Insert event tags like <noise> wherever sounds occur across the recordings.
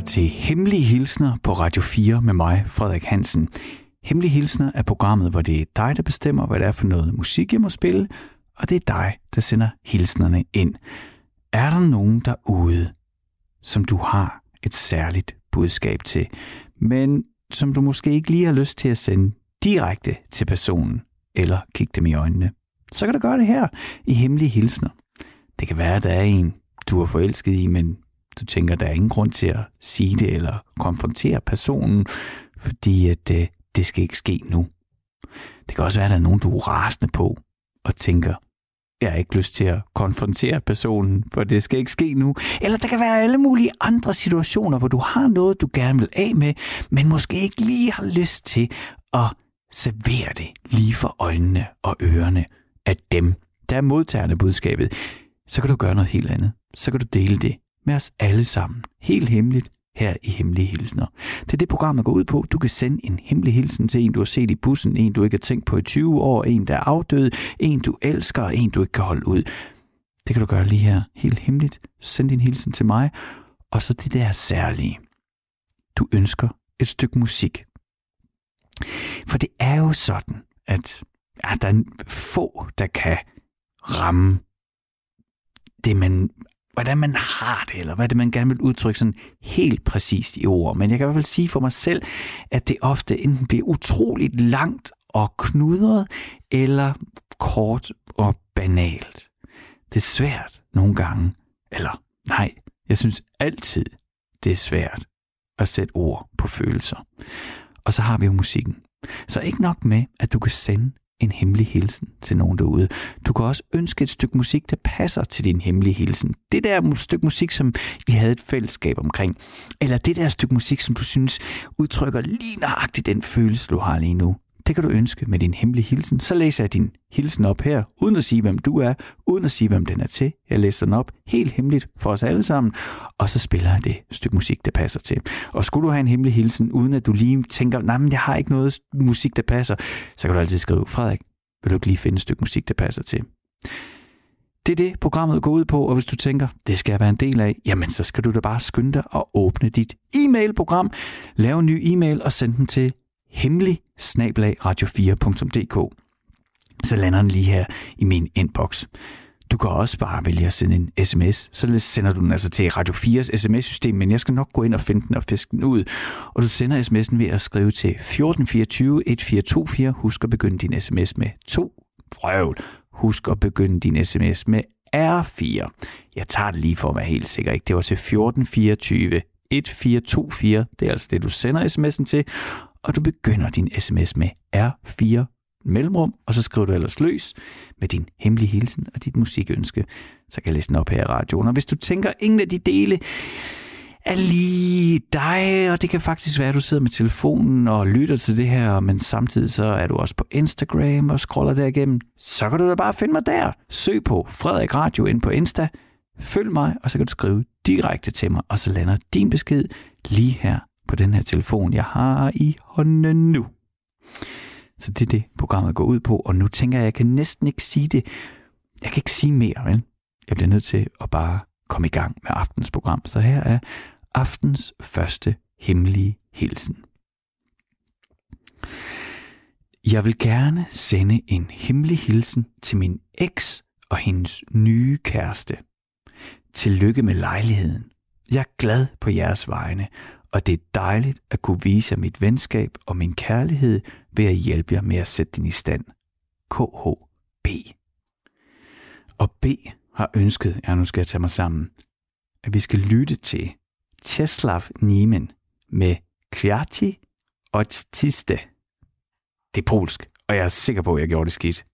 lytter til Hemmelige Hilsner på Radio 4 med mig, Frederik Hansen. Hemmelige Hilsner er programmet, hvor det er dig, der bestemmer, hvad det er for noget musik, jeg må spille, og det er dig, der sender hilsnerne ind. Er der nogen derude, som du har et særligt budskab til, men som du måske ikke lige har lyst til at sende direkte til personen, eller kigge dem i øjnene, så kan du gøre det her i Hemmelige Hilsner. Det kan være, at der er en, du er forelsket i, men du tænker, der er ingen grund til at sige det eller konfrontere personen, fordi at, øh, det skal ikke ske nu. Det kan også være, at der er nogen, du er rasende på og tænker, jeg har ikke lyst til at konfrontere personen, for det skal ikke ske nu. Eller der kan være alle mulige andre situationer, hvor du har noget, du gerne vil af med, men måske ikke lige har lyst til at servere det lige for øjnene og ørerne af dem, der er modtagerne budskabet. Så kan du gøre noget helt andet. Så kan du dele det med os alle sammen, helt hemmeligt, her i Hemmelige Hilsner. Det er det, programmet går ud på. Du kan sende en hemmelig hilsen til en, du har set i bussen, en, du ikke har tænkt på i 20 år, en, der er afdød, en, du elsker, og en, du ikke kan holde ud. Det kan du gøre lige her, helt hemmeligt. Send din hilsen til mig. Og så det der særlige. Du ønsker et stykke musik. For det er jo sådan, at ja, der er få, der kan ramme det, man hvordan man har det, eller hvad det man gerne vil udtrykke sådan helt præcist i ord. Men jeg kan i hvert fald sige for mig selv, at det ofte enten bliver utroligt langt og knudret, eller kort og banalt. Det er svært nogle gange, eller nej, jeg synes altid, det er svært at sætte ord på følelser. Og så har vi jo musikken. Så ikke nok med, at du kan sende en hemmelig hilsen til nogen derude. Du kan også ønske et stykke musik, der passer til din hemmelige hilsen. Det der stykke musik, som I havde et fællesskab omkring. Eller det der stykke musik, som du synes udtrykker lige nøjagtigt den følelse, du har lige nu. Det kan du ønske med din hemmelige hilsen. Så læser jeg din hilsen op her, uden at sige, hvem du er, uden at sige, hvem den er til. Jeg læser den op helt hemmeligt for os alle sammen, og så spiller jeg det stykke musik, der passer til. Og skulle du have en hemmelig hilsen, uden at du lige tænker, nej, men jeg har ikke noget musik, der passer, så kan du altid skrive, Frederik, vil du ikke lige finde et stykke musik, der passer til? Det er det, programmet går ud på, og hvis du tænker, det skal jeg være en del af, jamen så skal du da bare skynde dig og åbne dit e-mail-program, lave en ny e-mail og sende den til hemmelig radio4.dk. Så lander den lige her i min inbox. Du kan også bare vælge at sende en sms, så sender du den altså til Radio 4's sms-system, men jeg skal nok gå ind og finde den og fiske den ud. Og du sender sms'en ved at skrive til 1424 1424. Husk at begynde din sms med 2. frøvl. Husk at begynde din sms med R4. Jeg tager det lige for at være helt sikker. Ikke? Det var til 1424 1424. Det er altså det, du sender sms'en til og du begynder din sms med R4 mellemrum, og så skriver du ellers løs med din hemmelige hilsen og dit musikønske. Så kan jeg læse den op her i radioen. Og hvis du tænker, ingen af de dele er lige dig, og det kan faktisk være, at du sidder med telefonen og lytter til det her, men samtidig så er du også på Instagram og scroller derigennem, så kan du da bare finde mig der. Søg på Frederik Radio ind på Insta, følg mig, og så kan du skrive direkte til mig, og så lander din besked lige her på den her telefon, jeg har i hånden nu. Så det er det, programmet går ud på, og nu tænker jeg, at jeg kan næsten ikke sige det. Jeg kan ikke sige mere, vel? Jeg bliver nødt til at bare komme i gang med aftens program. Så her er aftens første hemmelige hilsen. Jeg vil gerne sende en hemmelig hilsen til min eks og hendes nye kæreste. Tillykke med lejligheden. Jeg er glad på jeres vegne, og det er dejligt at kunne vise mit venskab og min kærlighed ved at hjælpe jer med at sætte den i stand. KHB. Og B har ønsket, ja nu skal jeg tage mig sammen, at vi skal lytte til Czeslaw Niemen med Kwiaty og Tiste. Det er polsk, og jeg er sikker på, at jeg gjorde det skidt.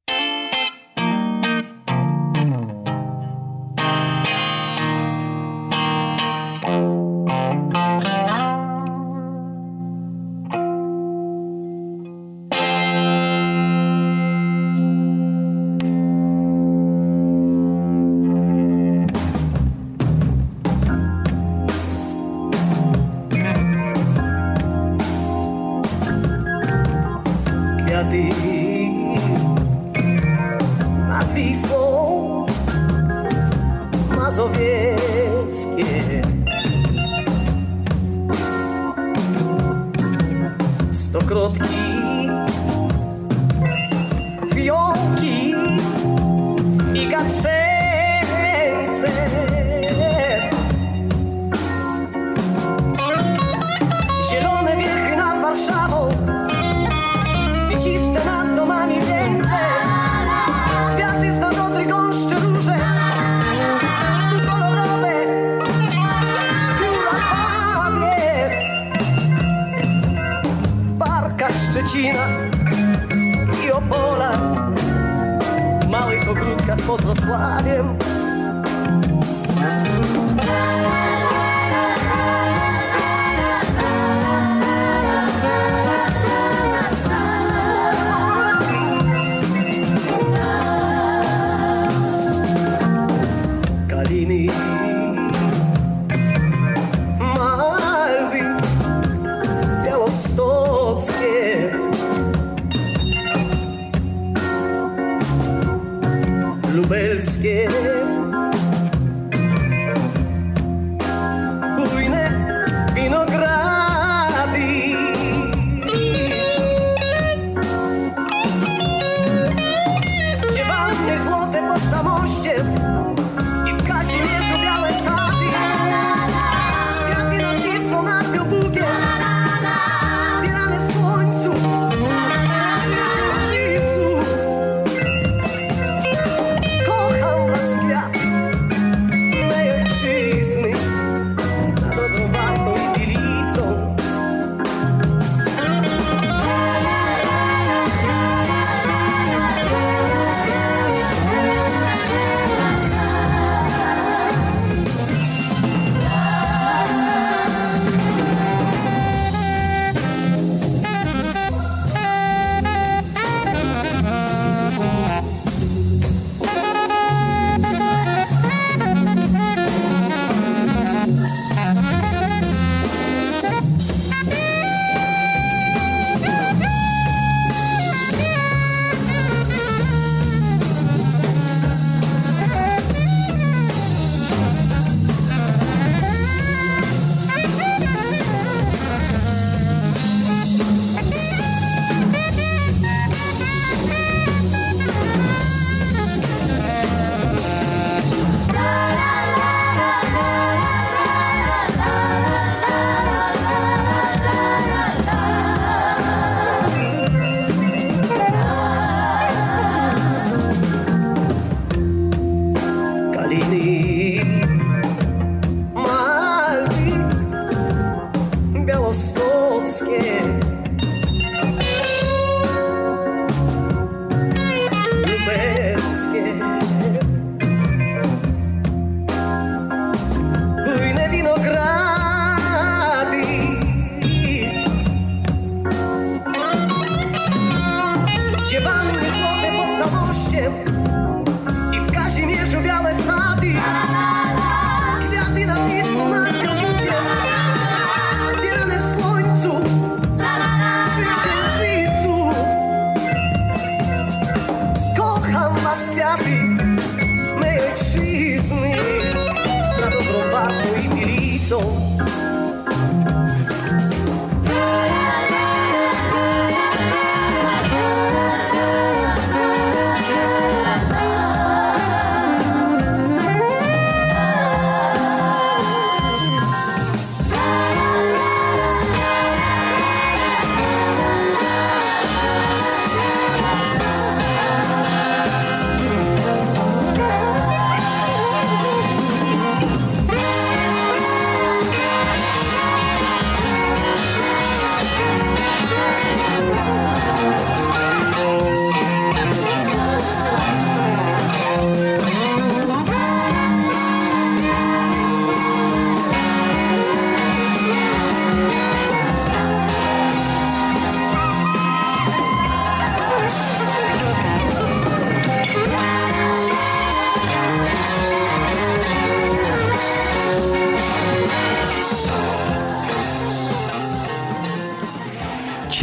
то кроткий Szczecina i Opola W małych ogródkach pod Wrocławiem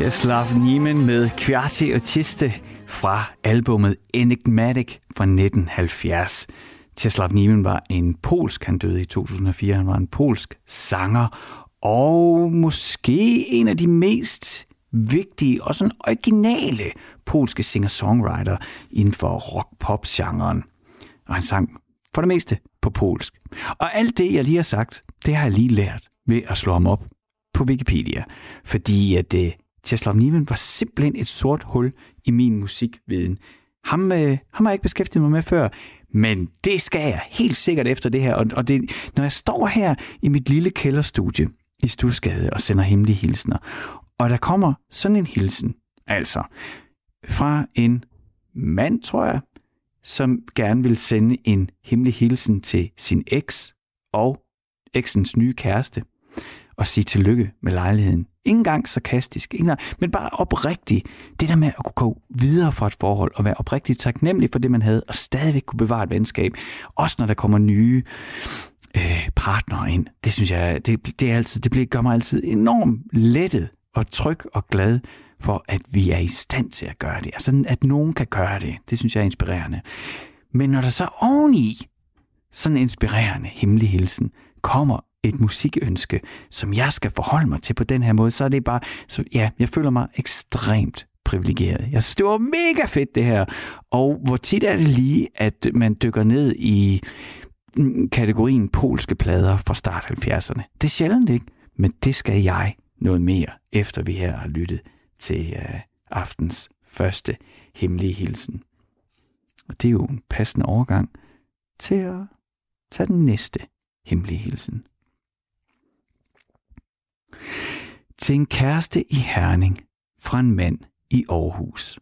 Czeslav Niemen med Kvarti og Tiste fra albumet Enigmatic fra 1970. Czeslav Niemen var en polsk, han døde i 2004, han var en polsk sanger, og måske en af de mest vigtige og sådan originale polske singer-songwriter inden for rock-pop-genren. Og han sang for det meste på polsk. Og alt det, jeg lige har sagt, det har jeg lige lært ved at slå ham op på Wikipedia. Fordi at det Czeslaw Niven var simpelthen et sort hul i min musikviden. Ham, øh, ham har jeg ikke beskæftiget mig med før, men det skal jeg helt sikkert efter det her. Og, og det, når jeg står her i mit lille kælderstudie i Stusgade og sender hemmelige hilsner, og der kommer sådan en hilsen, altså fra en mand, tror jeg, som gerne vil sende en hemmelig hilsen til sin eks og eksens nye kæreste og sige tillykke med lejligheden. Ingen gang sarkastisk, ingen gang, men bare oprigtigt. Det der med at kunne gå videre fra et forhold og være oprigtigt taknemmelig for det, man havde, og stadigvæk kunne bevare et venskab. Også når der kommer nye øh, partnere ind. Det synes jeg, det, det, er altid, det bliver, gør mig altid enormt lettet og tryg og glad for, at vi er i stand til at gøre det. Altså, at nogen kan gøre det. Det synes jeg er inspirerende. Men når der så oveni sådan en inspirerende hemmelig hilsen kommer et musikønske, som jeg skal forholde mig til på den her måde, så er det bare, så ja, jeg føler mig ekstremt privilegeret. Jeg synes, det var mega fedt det her. Og hvor tit er det lige, at man dykker ned i mm, kategorien polske plader fra start 70'erne. Det er sjældent ikke, men det skal jeg noget mere, efter vi her har lyttet til uh, aftens første hemmelige hilsen. Og det er jo en passende overgang til at tage den næste hemmelige hilsen. Til en kæreste i Herning fra en mand i Aarhus.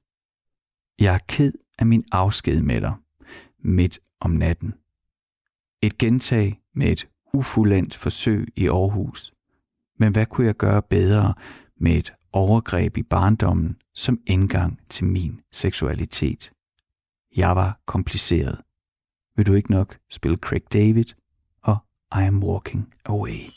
Jeg er ked af min afsked med dig midt om natten. Et gentag med et ufuldendt forsøg i Aarhus. Men hvad kunne jeg gøre bedre med et overgreb i barndommen som indgang til min seksualitet? Jeg var kompliceret. Vil du ikke nok spille Craig David I am walking away?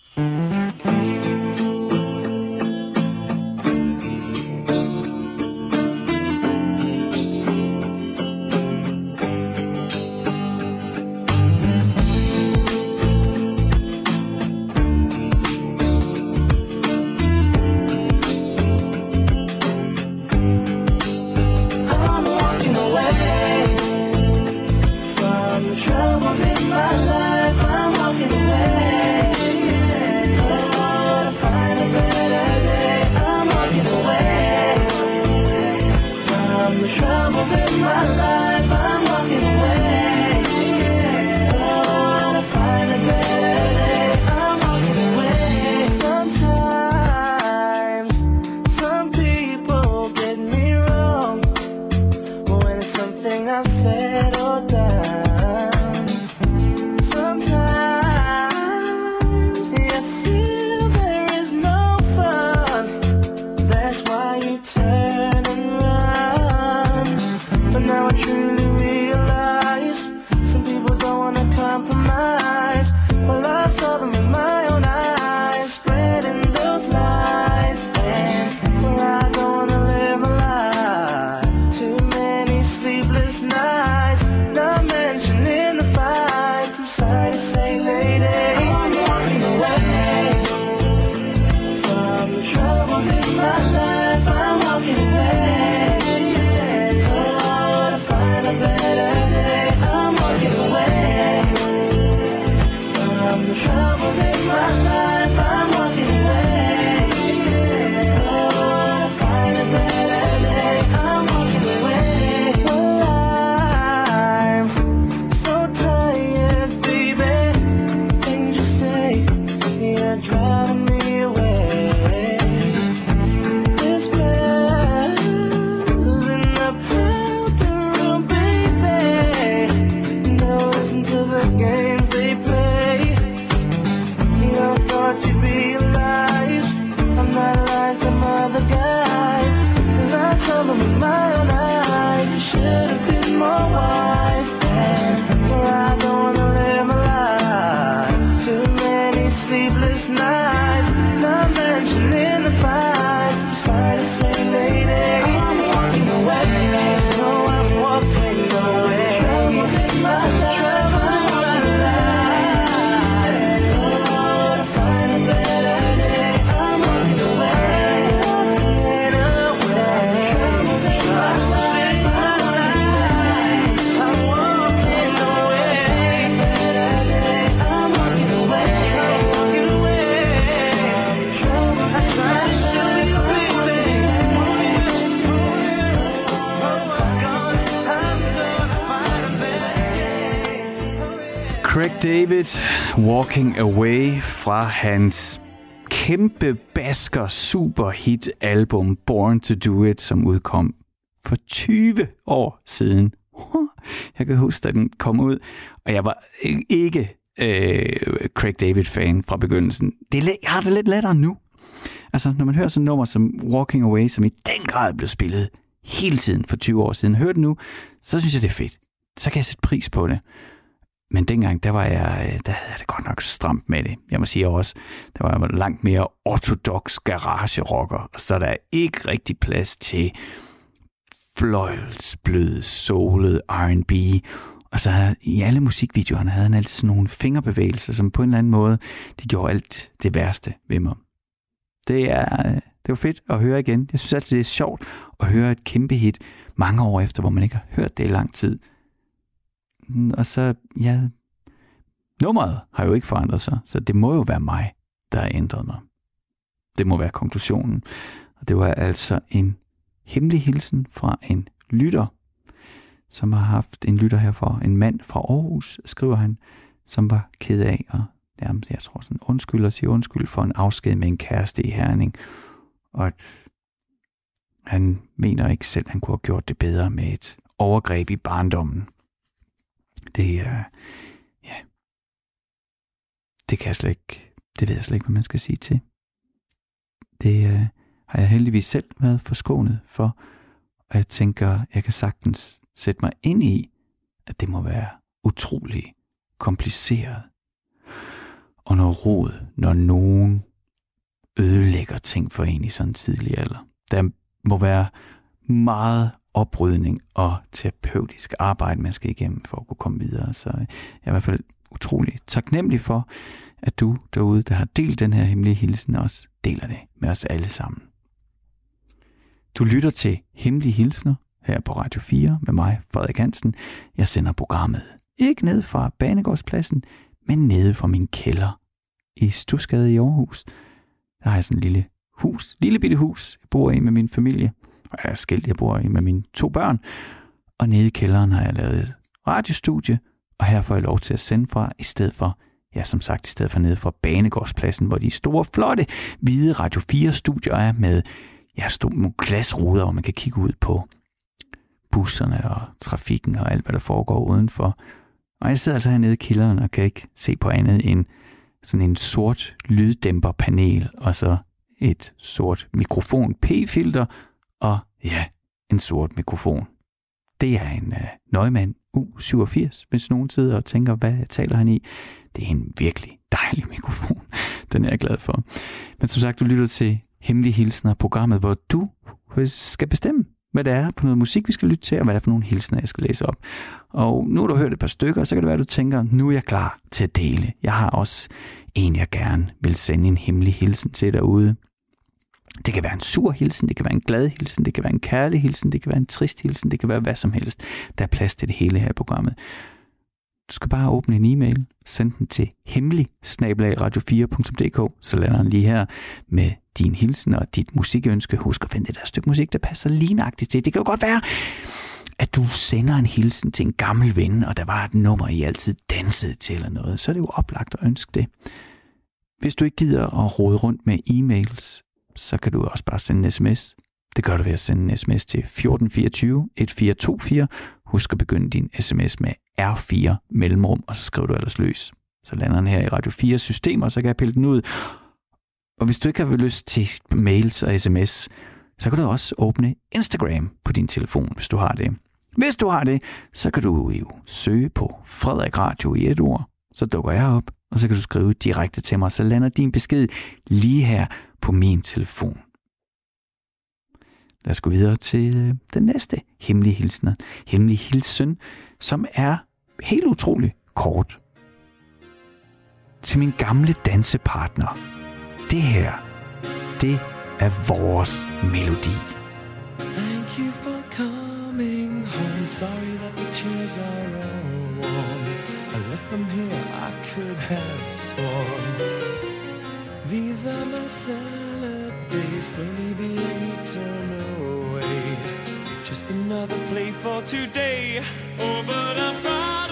Craig David, Walking Away fra hans kæmpe basker super hit album Born to Do It, som udkom for 20 år siden. <laughs> Jeg kan huske, at den kom ud, og jeg var ikke øh, Craig David-fan fra begyndelsen. Det er, jeg har det lidt lettere nu. Altså, når man hører sådan et nummer som Walking Away, som i den grad blev spillet hele tiden for 20 år siden, hører det nu, så synes jeg, det er fedt. Så kan jeg sætte pris på det. Men dengang, der var jeg, øh, der havde jeg det godt nok stramt med det. Jeg må sige også, der var jeg langt mere ortodox garagerocker, så der er ikke rigtig plads til fløjlsblød, solet R&B. Og så i alle musikvideoerne havde han altid sådan nogle fingerbevægelser, som på en eller anden måde, de gjorde alt det værste ved mig. Det er, øh, det var fedt at høre igen. Jeg synes altid, det er sjovt at høre et kæmpe hit mange år efter, hvor man ikke har hørt det i lang tid. Og så, ja, nummeret har jo ikke forandret sig, så det må jo være mig, der har ændret mig. Det må være konklusionen. Og det var altså en hemmelig hilsen fra en lytter, som har haft en lytter herfor, en mand fra Aarhus, skriver han, som var ked af og nærmest, jeg tror sådan, undskyld og sige undskyld for en afsked med en kæreste i Herning, og at han mener ikke selv, at han kunne have gjort det bedre med et overgreb i barndommen. Det er, ja, det kan jeg slet ikke, det ved jeg slet ikke, hvad man skal sige til. Det øh, har jeg heldigvis selv været forskånet for, og jeg tænker, jeg kan sagtens sætte mig ind i, at det må være utrolig kompliceret og når rod, når nogen ødelægger ting for en i sådan en tidlig alder. Der må være meget oprydning og terapeutisk arbejde, man skal igennem for at kunne komme videre. Så jeg er i hvert fald utrolig taknemmelig for, at du derude, der har delt den her hemmelige hilsen, også deler det med os alle sammen. Du lytter til Hemmelige Hilsner her på Radio 4 med mig, Frederik Hansen. Jeg sender programmet ikke ned fra Banegårdspladsen, men nede fra min kælder i Stusgade i Aarhus. Der har jeg sådan en lille hus, lille bitte hus, jeg bor i med min familie. Og jeg er skilt, jeg bor i med mine to børn. Og nede i kælderen har jeg lavet et radiostudie, og her får jeg lov til at sende fra, i stedet for, ja som sagt, i stedet for nede fra Banegårdspladsen, hvor de store, flotte, hvide Radio 4-studier er med ja, nogle glasruder, hvor man kan kigge ud på busserne og trafikken og alt, hvad der foregår udenfor. Og jeg sidder altså hernede i kælderen og kan ikke se på andet end sådan en sort lyddæmperpanel, og så et sort mikrofon P-filter, og ja, en sort mikrofon. Det er en øh, uh, Neumann U87, hvis nogen sidder og tænker, hvad taler han i? Det er en virkelig dejlig mikrofon. <laughs> Den er jeg glad for. Men som sagt, du lytter til Hemmelige Hilsner, programmet, hvor du skal bestemme, hvad det er for noget musik, vi skal lytte til, og hvad det er for nogle hilsner, jeg skal læse op. Og nu har du hørt et par stykker, så kan det være, at du tænker, nu er jeg klar til at dele. Jeg har også en, jeg gerne vil sende en hemmelig hilsen til derude. Det kan være en sur hilsen, det kan være en glad hilsen, det kan være en kærlig hilsen, det kan være en trist hilsen, det kan være hvad som helst. Der er plads til det hele her i programmet. Du skal bare åbne en e-mail, send den til hemmelig radio4.dk, så lander den lige her med din hilsen og dit musikønske. Husk at finde det der stykke musik, der passer lige nøjagtigt til. Det kan jo godt være, at du sender en hilsen til en gammel ven, og der var et nummer, I altid dansede til eller noget, så er det jo oplagt at ønske det. Hvis du ikke gider at rode rundt med e-mails, så kan du også bare sende en sms. Det gør du ved at sende en sms til 1424 1424. Husk at begynde din sms med R4 mellemrum, og så skriver du ellers løs. Så lander den her i Radio 4 systemer, så kan jeg pille den ud. Og hvis du ikke har lyst til mails og sms, så kan du også åbne Instagram på din telefon, hvis du har det. Hvis du har det, så kan du jo søge på Frederik Radio i et ord. Så dukker jeg op, og så kan du skrive direkte til mig, så lander din besked lige her på min telefon. Lad os gå videre til øh, den næste hemmelige hilsen. Hemmelig hilsen, som er helt utrolig kort. Til min gamle dansepartner. Det her, det er vores melodi. Thank you for coming home. Sorry that the chairs are all warm. I left them here, I could have sworn. These are my days, slowly being eaten away. Just another play for today. Oh, but I'm proud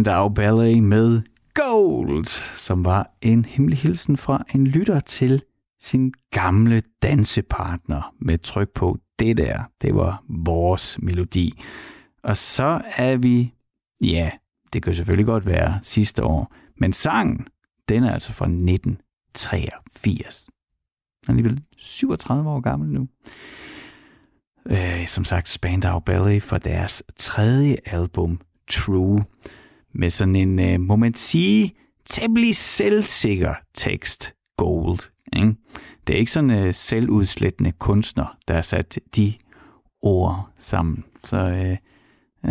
Spandau Ballet med Gold, som var en hemmelig hilsen fra en lytter til sin gamle dansepartner med tryk på det der. Det var vores melodi. Og så er vi, ja, det kan selvfølgelig godt være sidste år, men sangen, den er altså fra 1983. Den er alligevel 37 år gammel nu. Øh, som sagt, Spandau Ballet for deres tredje album, True, med sådan en, øh, må man sige, temmelig selvsikker tekst, Gold. Ikke? Det er ikke sådan en øh, selvudslættende kunstner, der har sat de ord sammen. Så øh,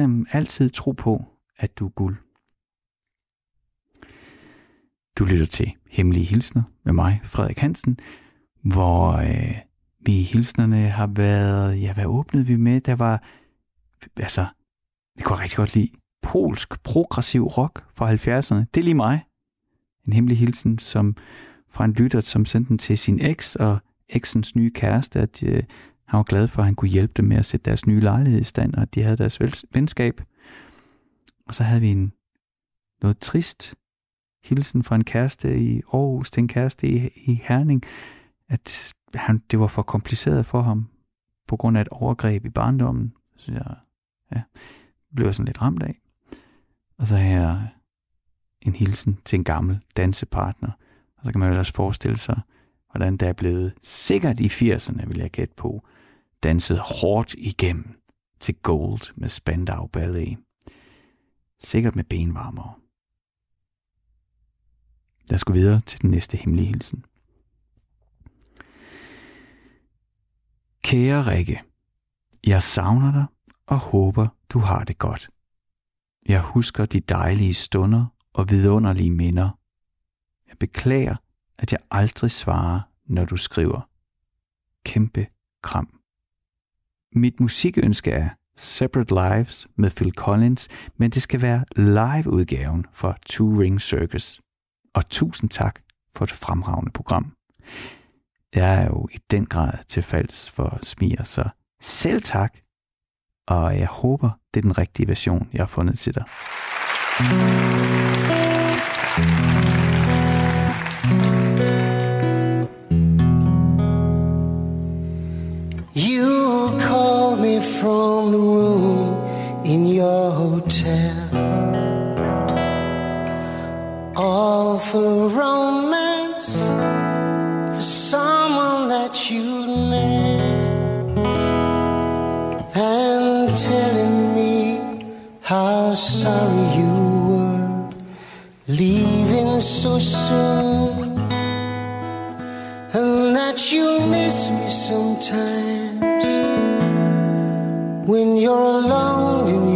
øh, altid tro på, at du er guld. Du lytter til Hemmelige Hilsner med mig, Frederik Hansen, hvor øh, vi hilsnerne har været, ja, hvad åbnede vi med? Der var, altså, det kunne jeg rigtig godt lide, polsk progressiv rock fra 70'erne. Det er lige mig. En hemmelig hilsen som fra en lytter, som sendte den til sin eks og eksens nye kæreste, at øh, han var glad for, at han kunne hjælpe dem med at sætte deres nye lejlighed i stand, og at de havde deres venskab. Og så havde vi en noget trist hilsen fra en kæreste i Aarhus til en kæreste i, i Herning, at han, det var for kompliceret for ham på grund af et overgreb i barndommen. Så jeg ja, blev jeg sådan lidt ramt af. Og så har jeg en hilsen til en gammel dansepartner. Og så kan man jo ellers forestille sig, hvordan der er blevet sikkert i 80'erne, vil jeg gætte på, danset hårdt igennem til Gold med Spandau Ballet. Sikkert med benvarmere. Lad os gå videre til den næste hemmelige hilsen. Kære Rikke, jeg savner dig og håber, du har det godt. Jeg husker de dejlige stunder og vidunderlige minder. Jeg beklager, at jeg aldrig svarer, når du skriver. Kæmpe kram. Mit musikønske er Separate Lives med Phil Collins, men det skal være live-udgaven fra Two Ring Circus. Og tusind tak for et fremragende program. Jeg er jo i den grad tilfalds for smier, så selv tak. Og jeg håber, det er den rigtige version, jeg har fundet til dig. You called me from the room in your hotel. How sorry you were leaving so soon. And that you miss me sometimes when you're alone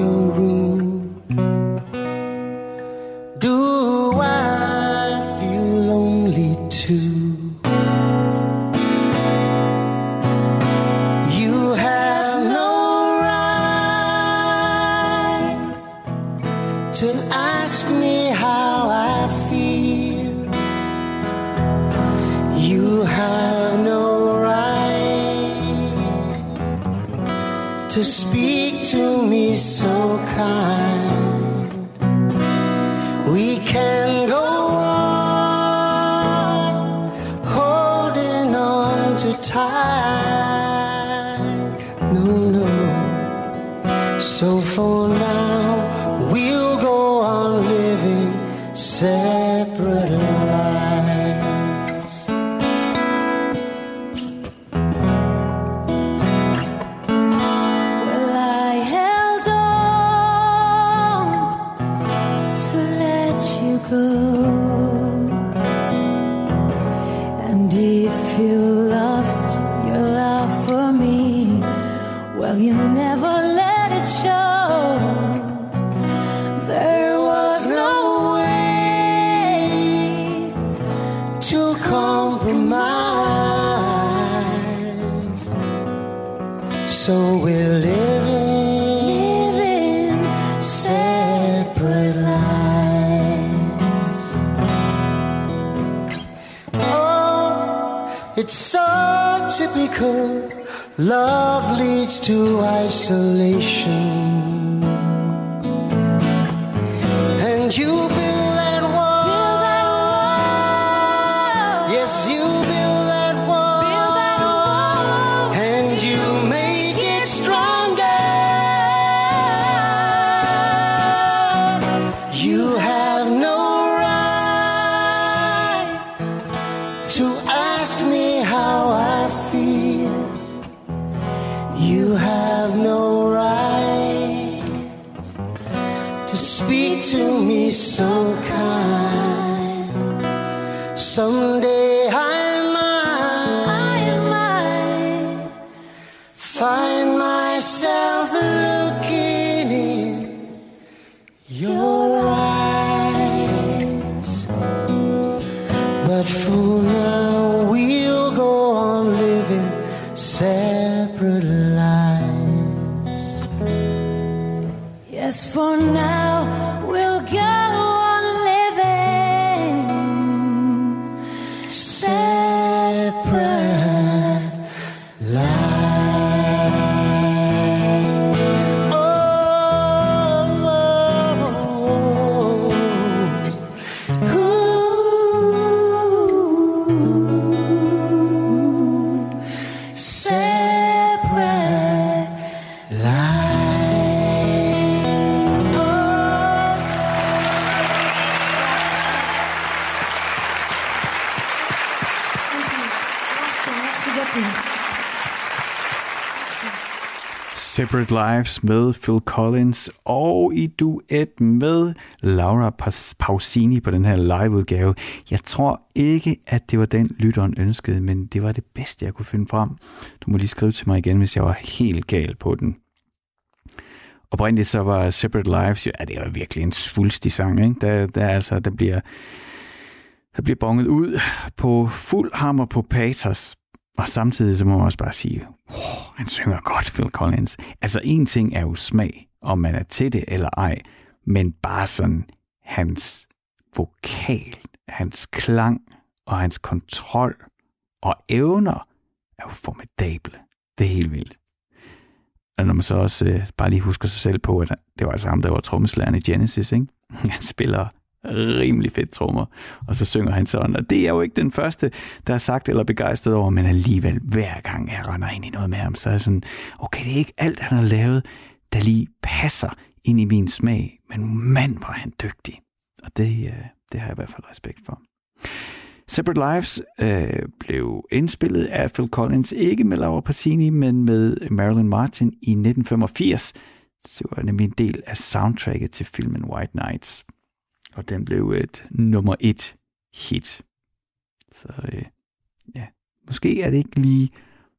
to speak to me so kind. We can go on holding on too tight. No, no. So for Love leads to isolation. You have no right to speak to me so kind. Someday Separate Lives med Phil Collins og i duet med Laura Pausini på den her liveudgave. Jeg tror ikke, at det var den, lytteren ønskede, men det var det bedste, jeg kunne finde frem. Du må lige skrive til mig igen, hvis jeg var helt gal på den. Oprindeligt så var Separate Lives, ja, det var virkelig en svulstig sang, ikke? Der, der, altså, der bliver, der bliver bonget ud på fuld hammer på patos. Og samtidig så må man også bare sige, oh, han synger godt, Phil Collins. Altså en ting er jo smag, om man er til det eller ej, men bare sådan hans vokal, hans klang og hans kontrol og evner er jo formidable. Det er helt vildt. Og når man så også øh, bare lige husker sig selv på, at det var altså ham, der var trommeslageren i Genesis, ikke? <laughs> Han spiller rimelig fedt trommer, og så synger han sådan. Og det er jo ikke den første, der er sagt eller begejstret over, men alligevel hver gang jeg render ind i noget med ham, så er jeg sådan, okay, det er ikke alt, han har lavet, der lige passer ind i min smag, men mand, var han dygtig. Og det, øh, det har jeg i hvert fald respekt for. Separate Lives øh, blev indspillet af Phil Collins, ikke med Laura Pausini, men med Marilyn Martin i 1985. Det var nemlig en del af soundtracket til filmen White Nights. Og den blev et nummer et hit. Så øh, ja, måske er det ikke lige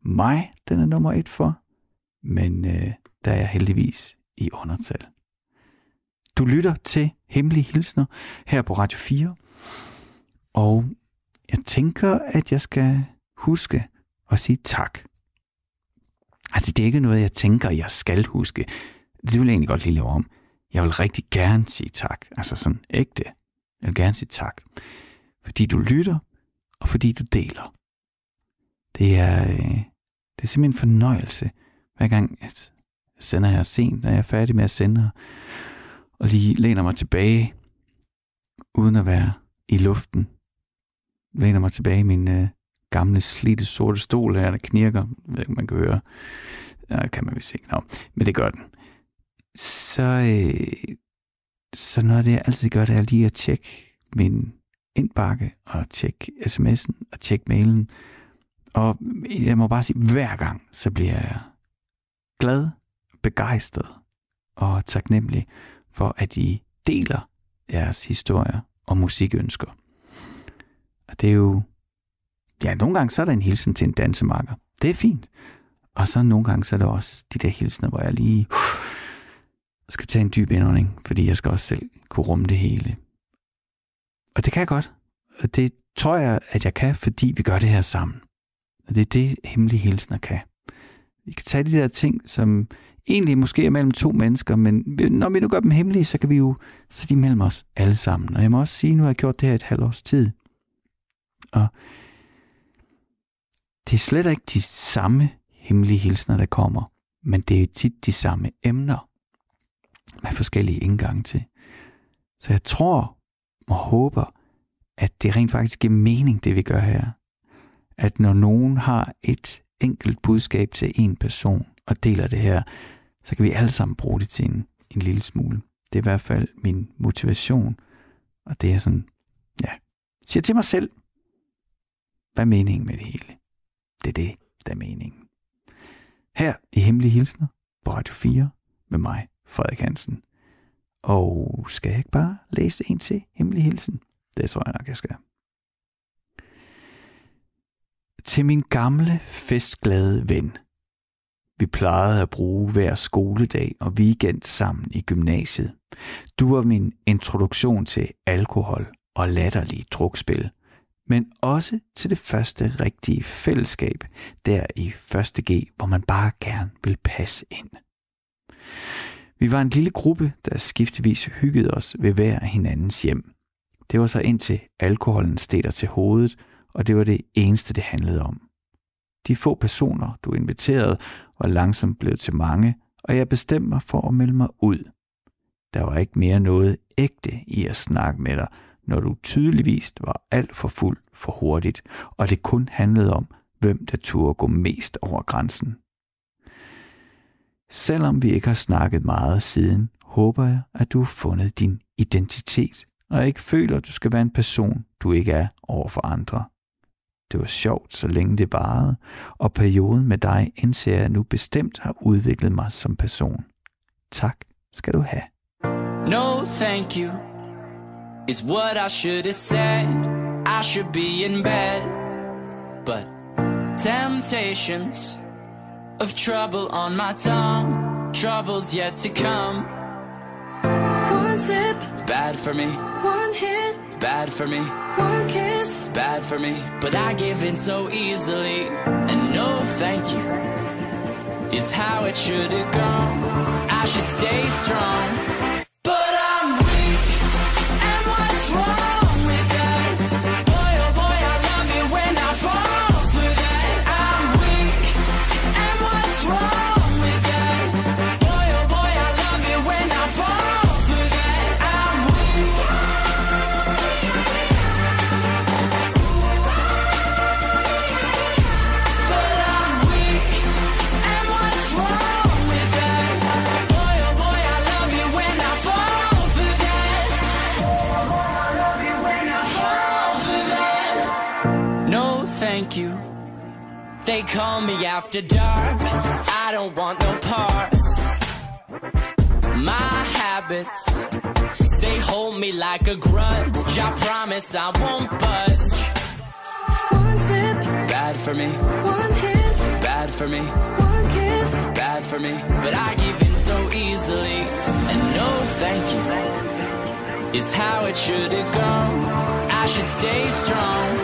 mig, den er nummer et for, men øh, der er jeg heldigvis i undertal. Du lytter til Hemmelige Hilsner her på Radio 4, og jeg tænker, at jeg skal huske at sige tak. Altså, det er ikke noget, jeg tænker, jeg skal huske. Det vil jeg egentlig godt lige lave om. Jeg vil rigtig gerne sige tak. Altså sådan ægte. Jeg vil gerne sige tak. Fordi du lytter, og fordi du deler. Det er, øh, det er simpelthen en fornøjelse, hver gang at jeg sender her sent, når jeg er færdig med at sende, og lige læner mig tilbage, uden at være i luften, læner mig tilbage i min øh, gamle, slidte sorte stol her, der knirker. Jeg ved ikke, man kan høre. Ja, kan man vist ikke. Nå, men det gør den. Så, øh, så noget af det, jeg altid gør, det er lige at tjekke min indbakke, og tjekke sms'en, og tjekke mailen. Og jeg må bare sige, hver gang, så bliver jeg glad, begejstret og taknemmelig for, at I deler jeres historier og musikønsker. Og det er jo... Ja, nogle gange så er der en hilsen til en dansemarker. Det er fint. Og så nogle gange så er der også de der hilsener, hvor jeg lige uh, skal tage en dyb indånding, fordi jeg skal også selv kunne rumme det hele. Og det kan jeg godt. Og det tror jeg, at jeg kan, fordi vi gør det her sammen. Og det er det, hemmelige hilsner kan. Vi kan tage de der ting, som egentlig måske er mellem to mennesker, men når vi nu gør dem hemmelige, så kan vi jo sætte de mellem os alle sammen. Og jeg må også sige, at nu har jeg gjort det her et halvt års tid. Og det er slet ikke de samme hemmelige hilsner, der kommer, men det er tit de samme emner med forskellige indgange til. Så jeg tror og håber, at det rent faktisk giver mening, det vi gør her. At når nogen har et enkelt budskab til en person og deler det her, så kan vi alle sammen bruge det til en, en lille smule. Det er i hvert fald min motivation, og det er sådan, ja, siger til mig selv, hvad er meningen med det hele? Det er det, der er meningen. Her i Hemmelige Hilsner på Radio 4 med mig, Frederik Hansen. Og skal jeg ikke bare læse en til Hemmelig Hilsen? Det tror jeg nok, jeg skal. Til min gamle, festglade ven. Vi plejede at bruge hver skoledag og weekend sammen i gymnasiet. Du var min introduktion til alkohol og latterlige drukspil – men også til det første rigtige fællesskab, der i 1. G, hvor man bare gerne vil passe ind. Vi var en lille gruppe, der skiftevis hyggede os ved hver hinandens hjem. Det var så indtil alkoholen steg til hovedet, og det var det eneste, det handlede om. De få personer, du inviterede, var langsomt blevet til mange, og jeg bestemte mig for at melde mig ud. Der var ikke mere noget ægte i at snakke med dig, når du tydeligvis var alt for fuld for hurtigt, og det kun handlede om, hvem der turde gå mest over grænsen. Selvom vi ikke har snakket meget siden, håber jeg, at du har fundet din identitet, og ikke føler, at du skal være en person, du ikke er over for andre. Det var sjovt, så længe det varede, og perioden med dig indser jeg nu bestemt har udviklet mig som person. Tak skal du have. No, thank you. is what I should have said. I should be in bed, but temptations of trouble on my tongue, troubles yet to come. One sip, Bad for me, one hit, bad for me, one kiss. bad for me, but I give in so easily. And no thank you is how it should have gone. I should stay strong. They call me after dark. I don't want no part. My habits, they hold me like a grudge. I promise I won't budge. One sip, Bad for me, one hit, bad for me, one kiss. bad for me. But I give in so easily. And no thank you is how it should have gone. I should stay strong.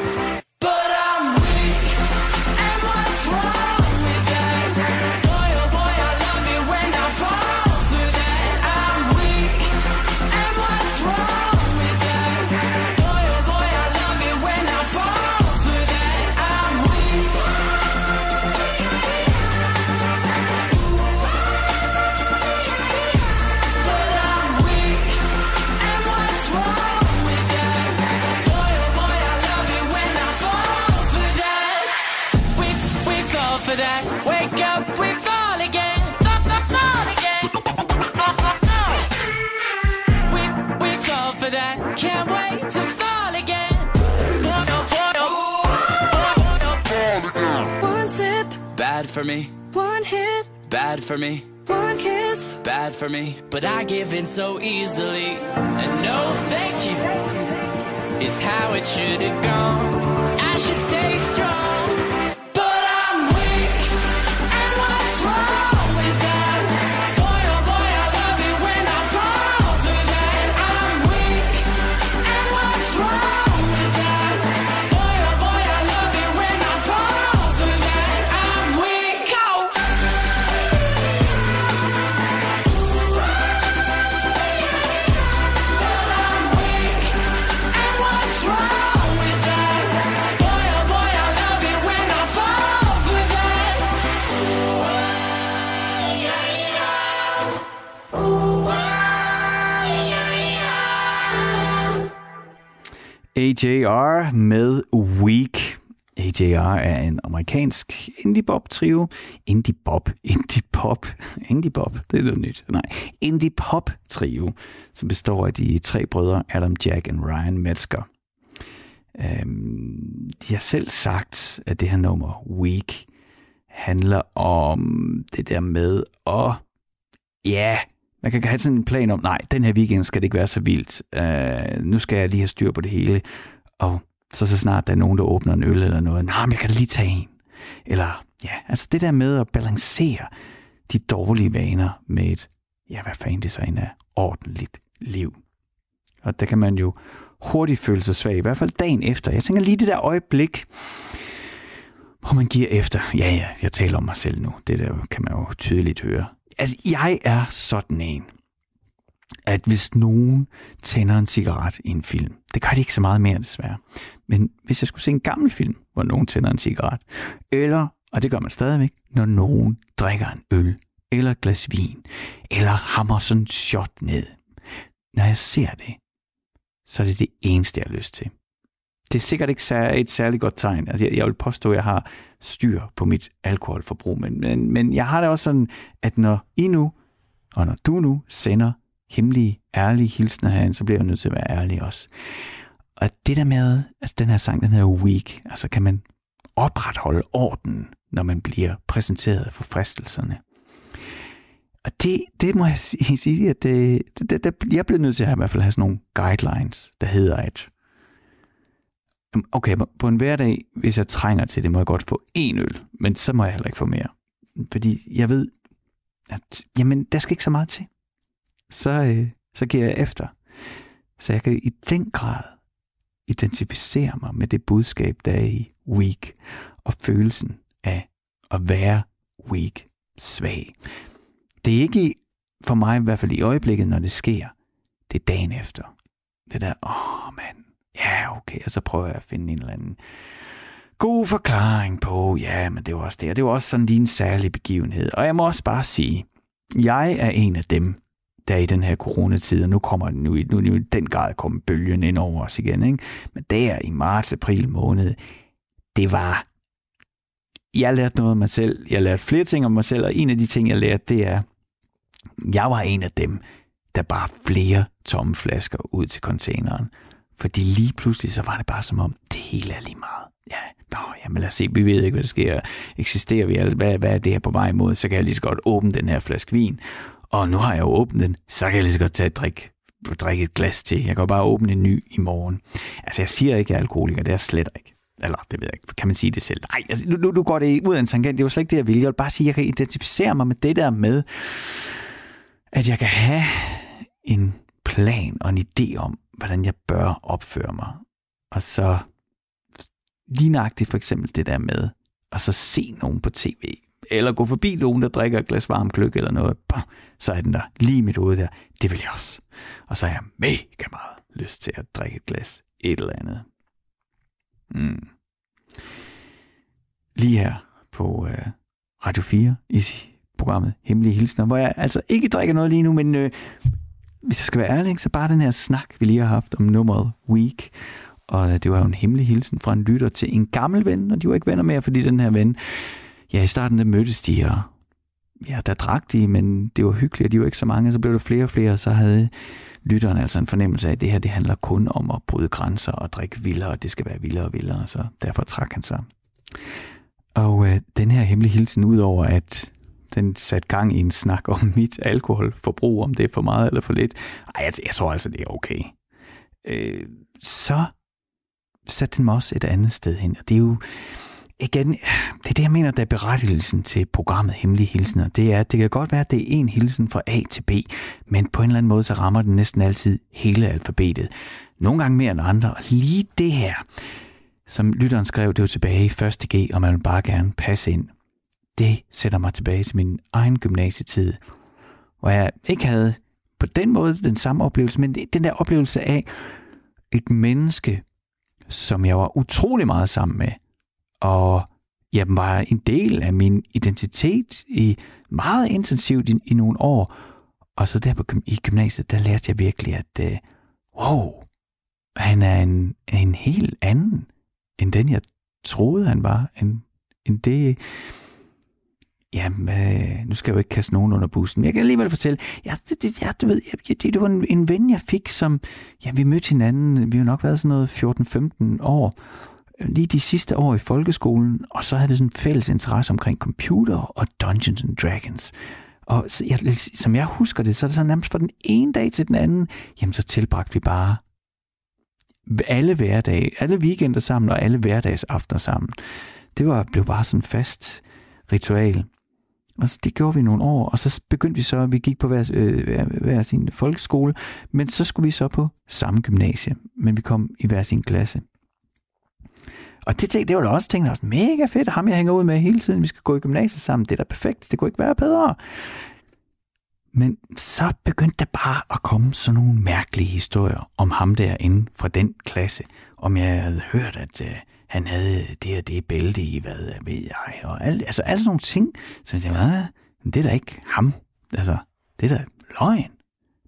Fall. Can't wait to fall again. Boy, oh. Boy, oh, boy. One sip, Bad for me, one hit, bad for me. one kiss. bad for me, but I give in so easily. And no thank you is how it should have gone. I should stay AJR med Week. AJR er en amerikansk indie-pop-trio. Indie-pop? <laughs> Indie-pop? Indie-pop? Det er noget nyt. Nej, indie-pop-trio, som består af de tre brødre Adam, Jack og Ryan Metzger. Øhm, de har selv sagt, at det her nummer, Week, handler om det der med at ja, man kan have sådan en plan om, nej, den her weekend skal det ikke være så vildt. Øh, nu skal jeg lige have styr på det hele. Og så så snart der er nogen, der åbner en øl eller noget, nej, men jeg kan lige tage en. Eller, ja, altså det der med at balancere de dårlige vaner med et, ja, hvad fanden det så end er, ordentligt liv. Og der kan man jo hurtigt føle sig svag, i hvert fald dagen efter. Jeg tænker lige det der øjeblik, hvor man giver efter. Ja, ja, jeg taler om mig selv nu. Det der kan man jo tydeligt høre. Altså, jeg er sådan en, at hvis nogen tænder en cigaret i en film, det gør de ikke så meget mere desværre, men hvis jeg skulle se en gammel film, hvor nogen tænder en cigaret, eller, og det gør man stadigvæk, når nogen drikker en øl, eller et glas vin, eller hammer sådan en shot ned. Når jeg ser det, så er det det eneste, jeg har lyst til. Det er sikkert ikke sær- et særligt godt tegn. Altså, jeg, jeg vil påstå, at jeg har styr på mit alkoholforbrug, men, men, men jeg har det også sådan, at når I nu, og når du nu sender hemmelige, ærlige hilsner herinde, så bliver jeg nødt til at være ærlig også. Og det der med, altså den her sang, den hedder Week, altså kan man opretholde orden, når man bliver præsenteret for fristelserne. Og det, det må jeg sige, at øh, det, det, det, jeg bliver nødt til at i hvert fald have sådan nogle guidelines, der hedder, at okay, på en hverdag, hvis jeg trænger til det, må jeg godt få en øl, men så må jeg heller ikke få mere. Fordi jeg ved, at jamen, der skal ikke så meget til. Så, øh, så giver jeg efter. Så jeg kan i den grad identificere mig med det budskab, der er i weak, og følelsen af at være weak, svag. Det er ikke i, for mig i hvert fald i øjeblikket, når det sker. Det er dagen efter. Det der, åh oh, mand, ja okay, og så prøver jeg at finde en eller anden god forklaring på, ja, men det var også det, og det var også sådan lige en særlig begivenhed. Og jeg må også bare sige, jeg er en af dem, der i den her coronatid, og nu kommer nu, nu, nu den grad kommer bølgen ind over os igen, ikke? men der i marts-april måned, det var, jeg lærte noget om mig selv, jeg lærte flere ting om mig selv, og en af de ting, jeg lærte, det er, jeg var en af dem, der bare flere tomme flasker ud til containeren. Fordi lige pludselig, så var det bare som om, det hele er lige meget. ja, nå, jamen lad os se, vi ved ikke, hvad der sker. Eksisterer vi alle? Hvad, hvad er det her på vej imod? Så kan jeg lige så godt åbne den her flaske vin. Og nu har jeg jo åbnet den, så kan jeg lige så godt tage et drik, drikke et glas til. Jeg kan jo bare åbne en ny i morgen. Altså, jeg siger ikke, at jeg er alkoholiker. Det er jeg slet ikke. Eller, det ved jeg ikke. Kan man sige det selv? Nej, altså, nu, nu, nu går det ud af en tangent. Det var slet ikke det, jeg ville. Jeg vil bare sige, at jeg kan identificere mig med det der med, at jeg kan have en plan og en idé om, hvordan jeg bør opføre mig. Og så lige nøjagtigt for eksempel det der med, at så se nogen på tv, eller gå forbi nogen, der drikker et glas varm gløk eller noget, bah, så er den der lige mit hoved der. Det vil jeg også. Og så har jeg mega meget lyst til at drikke et glas et eller andet. Mm. Lige her på øh, Radio 4 i programmet Hemmelige Hilsner, hvor jeg altså ikke drikker noget lige nu, men øh, hvis jeg skal være ærlig, så bare den her snak, vi lige har haft om nummeret Week, og øh, det var jo en hemmelig hilsen fra en lytter til en gammel ven, og de var ikke venner mere, fordi den her ven, ja, i starten der mødtes de, og ja, der drak de, men det var hyggeligt, og de var ikke så mange, så blev der flere og flere, og så havde lytteren altså en fornemmelse af, at det her, det handler kun om at bryde grænser og drikke vildere, og det skal være vildere og vildere, så derfor trak han sig. Og øh, den her hemmelige hilsen, udover at den satte gang i en snak om <laughs> mit alkoholforbrug, om det er for meget eller for lidt, ej, jeg, jeg tror altså, det er okay. Øh, så satte den mig også et andet sted hen, og det er jo, igen, det er det, jeg mener, der er berettigelsen til programmet Hemmelige Hilsener. Det er, at det kan godt være, at det er en hilsen fra A til B, men på en eller anden måde, så rammer den næsten altid hele alfabetet. Nogle gange mere end andre, og lige det her, som lytteren skrev, det var tilbage i 1. G, og man vil bare gerne passe ind. Det sætter mig tilbage til min egen gymnasietid, hvor jeg ikke havde på den måde den samme oplevelse, men den der oplevelse af et menneske, som jeg var utrolig meget sammen med, og jeg var en del af min identitet i meget intensivt i, i nogle år. Og så der på, i gymnasiet, der lærte jeg virkelig, at øh, wow, han er en, en helt anden, end den jeg troede, han var. End, end det, Jamen, øh, nu skal jeg jo ikke kaste nogen under bussen, men jeg kan alligevel fortælle, ja, det, det, ja, du ved, det, det var en, en ven, jeg fik, som, ja, vi mødte hinanden, vi har nok været sådan noget 14-15 år, lige de sidste år i folkeskolen, og så havde vi sådan en fælles interesse omkring computer og Dungeons and Dragons. Og så, jeg, som jeg husker det, så er det så nærmest fra den ene dag til den anden, jamen så tilbragte vi bare alle hverdage, alle weekender sammen og alle hverdagsaftener sammen. Det var, blev bare sådan fast ritual. Og så det gjorde vi nogle år, og så begyndte vi så, vi gik på hver, øh, hver, hver sin folkeskole, men så skulle vi så på samme gymnasie, men vi kom i hver sin klasse. Og det, det var da også tænkt, der var mega fedt, ham jeg hænger ud med hele tiden, vi skal gå i gymnasiet sammen, det er da perfekt, det kunne ikke være bedre. Men så begyndte der bare at komme sådan nogle mærkelige historier om ham derinde fra den klasse. Om jeg havde hørt, at øh, han havde det og det bælte i, hvad ved jeg, og alt, altså alle sådan nogle ting. Så jeg tænkte, hvad? det er da ikke ham. Altså, det er da løgn.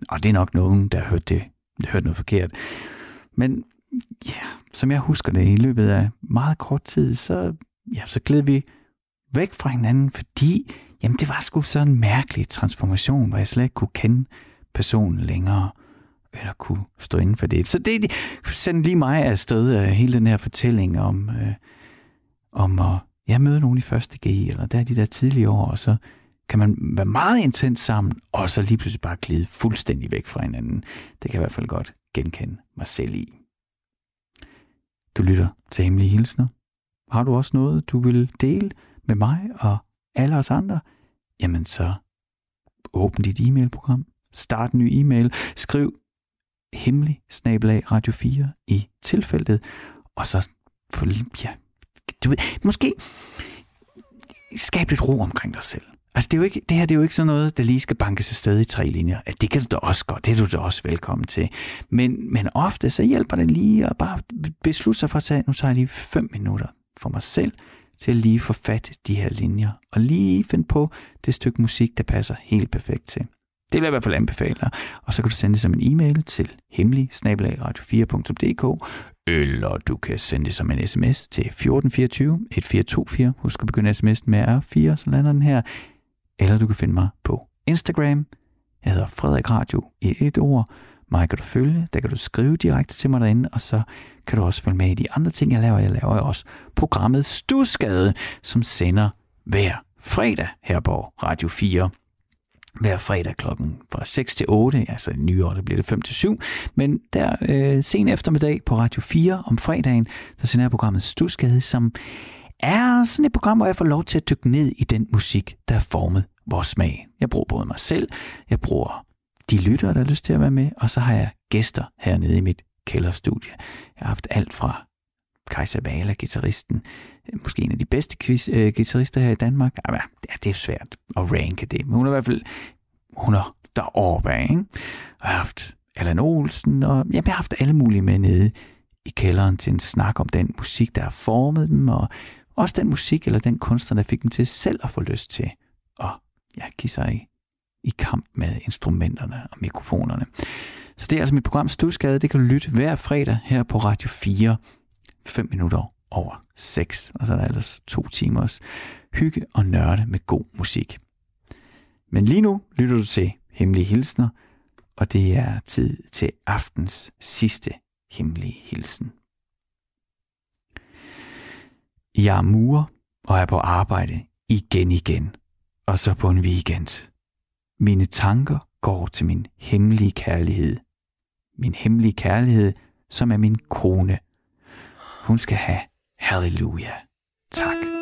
Og det er nok nogen, der har hørt det, der har hørt noget forkert. Men ja, som jeg husker det, i løbet af meget kort tid, så, ja, så gled vi væk fra hinanden, fordi jamen, det var sgu sådan en mærkelig transformation, hvor jeg slet ikke kunne kende personen længere, eller kunne stå inden for det. Så det sendte lige mig afsted af hele den her fortælling om, øh, om at ja, møde nogen i første G, eller der de der tidlige år, og så kan man være meget intens sammen, og så lige pludselig bare glide fuldstændig væk fra hinanden. Det kan jeg i hvert fald godt genkende mig selv i. Du lytter til Hemmelige Hilsner. Har du også noget, du vil dele med mig og alle os andre? Jamen så åbn dit e-mailprogram, start en ny e-mail, skriv hemmelig snabelag radio 4 i tilfældet, og så få, ja, du ved, måske skabe lidt ro omkring dig selv. Altså det, er jo ikke, det her det er jo ikke sådan noget, der lige skal bankes afsted i tre linjer. At det kan du da også godt, det er du da også velkommen til. Men, men ofte så hjælper det lige at bare beslutte sig for at sige, nu tager jeg lige fem minutter for mig selv, til at lige få fat i de her linjer, og lige finde på det stykke musik, der passer helt perfekt til. Det vil jeg i hvert fald anbefale dig. Og så kan du sende det som en e-mail til hemmelig radio4.dk, eller du kan sende det som en sms til 1424 1424. Husk at begynde sms'en med R4, så lander den her. Eller du kan finde mig på Instagram. Jeg hedder Frederik Radio i et ord. Mig kan du følge, der kan du skrive direkte til mig derinde, og så kan du også følge med i de andre ting, jeg laver. Jeg laver også programmet Stusgade, som sender hver fredag her på Radio 4 hver fredag klokken fra 6 til 8, altså i nye år, der bliver det 5 til 7, men der øh, sen eftermiddag på Radio 4 om fredagen, der sender jeg programmet Stusgade, som er sådan et program, hvor jeg får lov til at dykke ned i den musik, der har formet vores smag. Jeg bruger både mig selv, jeg bruger de lyttere, der har lyst til at være med, og så har jeg gæster hernede i mit kælderstudie. Jeg har haft alt fra Kajsa Vala, gitarristen, Øh, måske en af de bedste quiz, øh, guitarister her i Danmark. Ja, det er svært at ranke det, men hun er i hvert fald hun er deroppe af, ikke? Jeg har haft Allan Olsen, og jamen, jeg har haft alle mulige med nede i kælderen til en snak om den musik, der har formet dem, og også den musik eller den kunstner, der fik dem til selv at få lyst til at ja, give sig i, i kamp med instrumenterne og mikrofonerne. Så det er altså mit program Stusgade. Det kan du lytte hver fredag her på Radio 4. 5 minutter over 6. Og så er der ellers to timers hygge og nørde med god musik. Men lige nu lytter du til Hemmelige Hilsner, og det er tid til aftens sidste hemmelige hilsen. Jeg er murer og er på arbejde igen igen, og så på en weekend. Mine tanker går til min hemmelige kærlighed. Min hemmelige kærlighed, som er min kone. Hun skal have halleluja. Tak.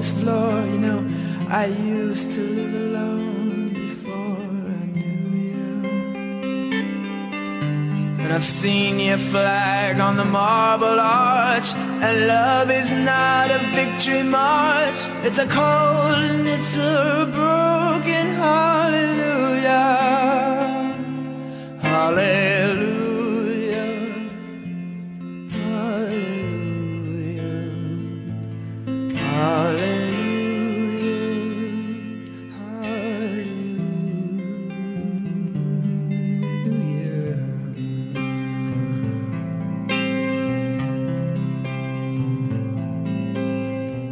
this floor. You know, I used to live alone before I knew you. And I've seen your flag on the marble arch. And love is not a victory march. It's a cold and it's a broken hallelujah. Hallelujah.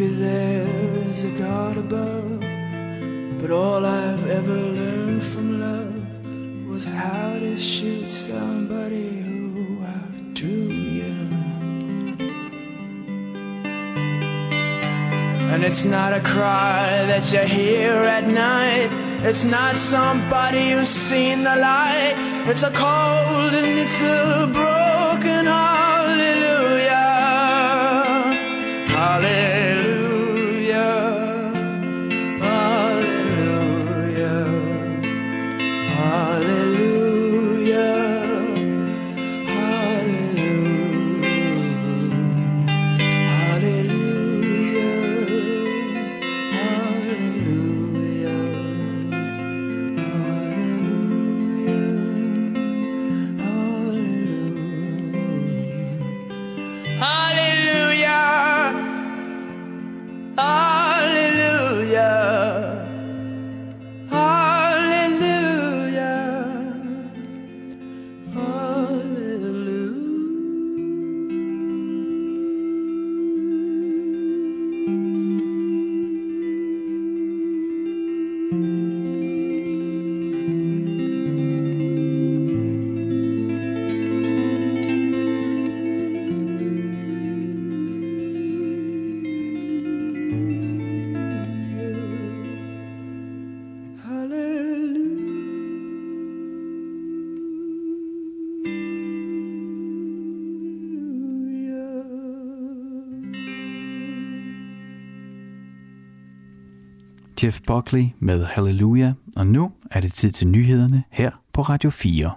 Maybe there is a God above, but all I've ever learned from love was how to shoot somebody who outdrew you. And it's not a cry that you hear at night. It's not somebody who's seen the light. It's a cold and it's a broken Jeff Buckley med Hallelujah, og nu er det tid til nyhederne her på Radio 4.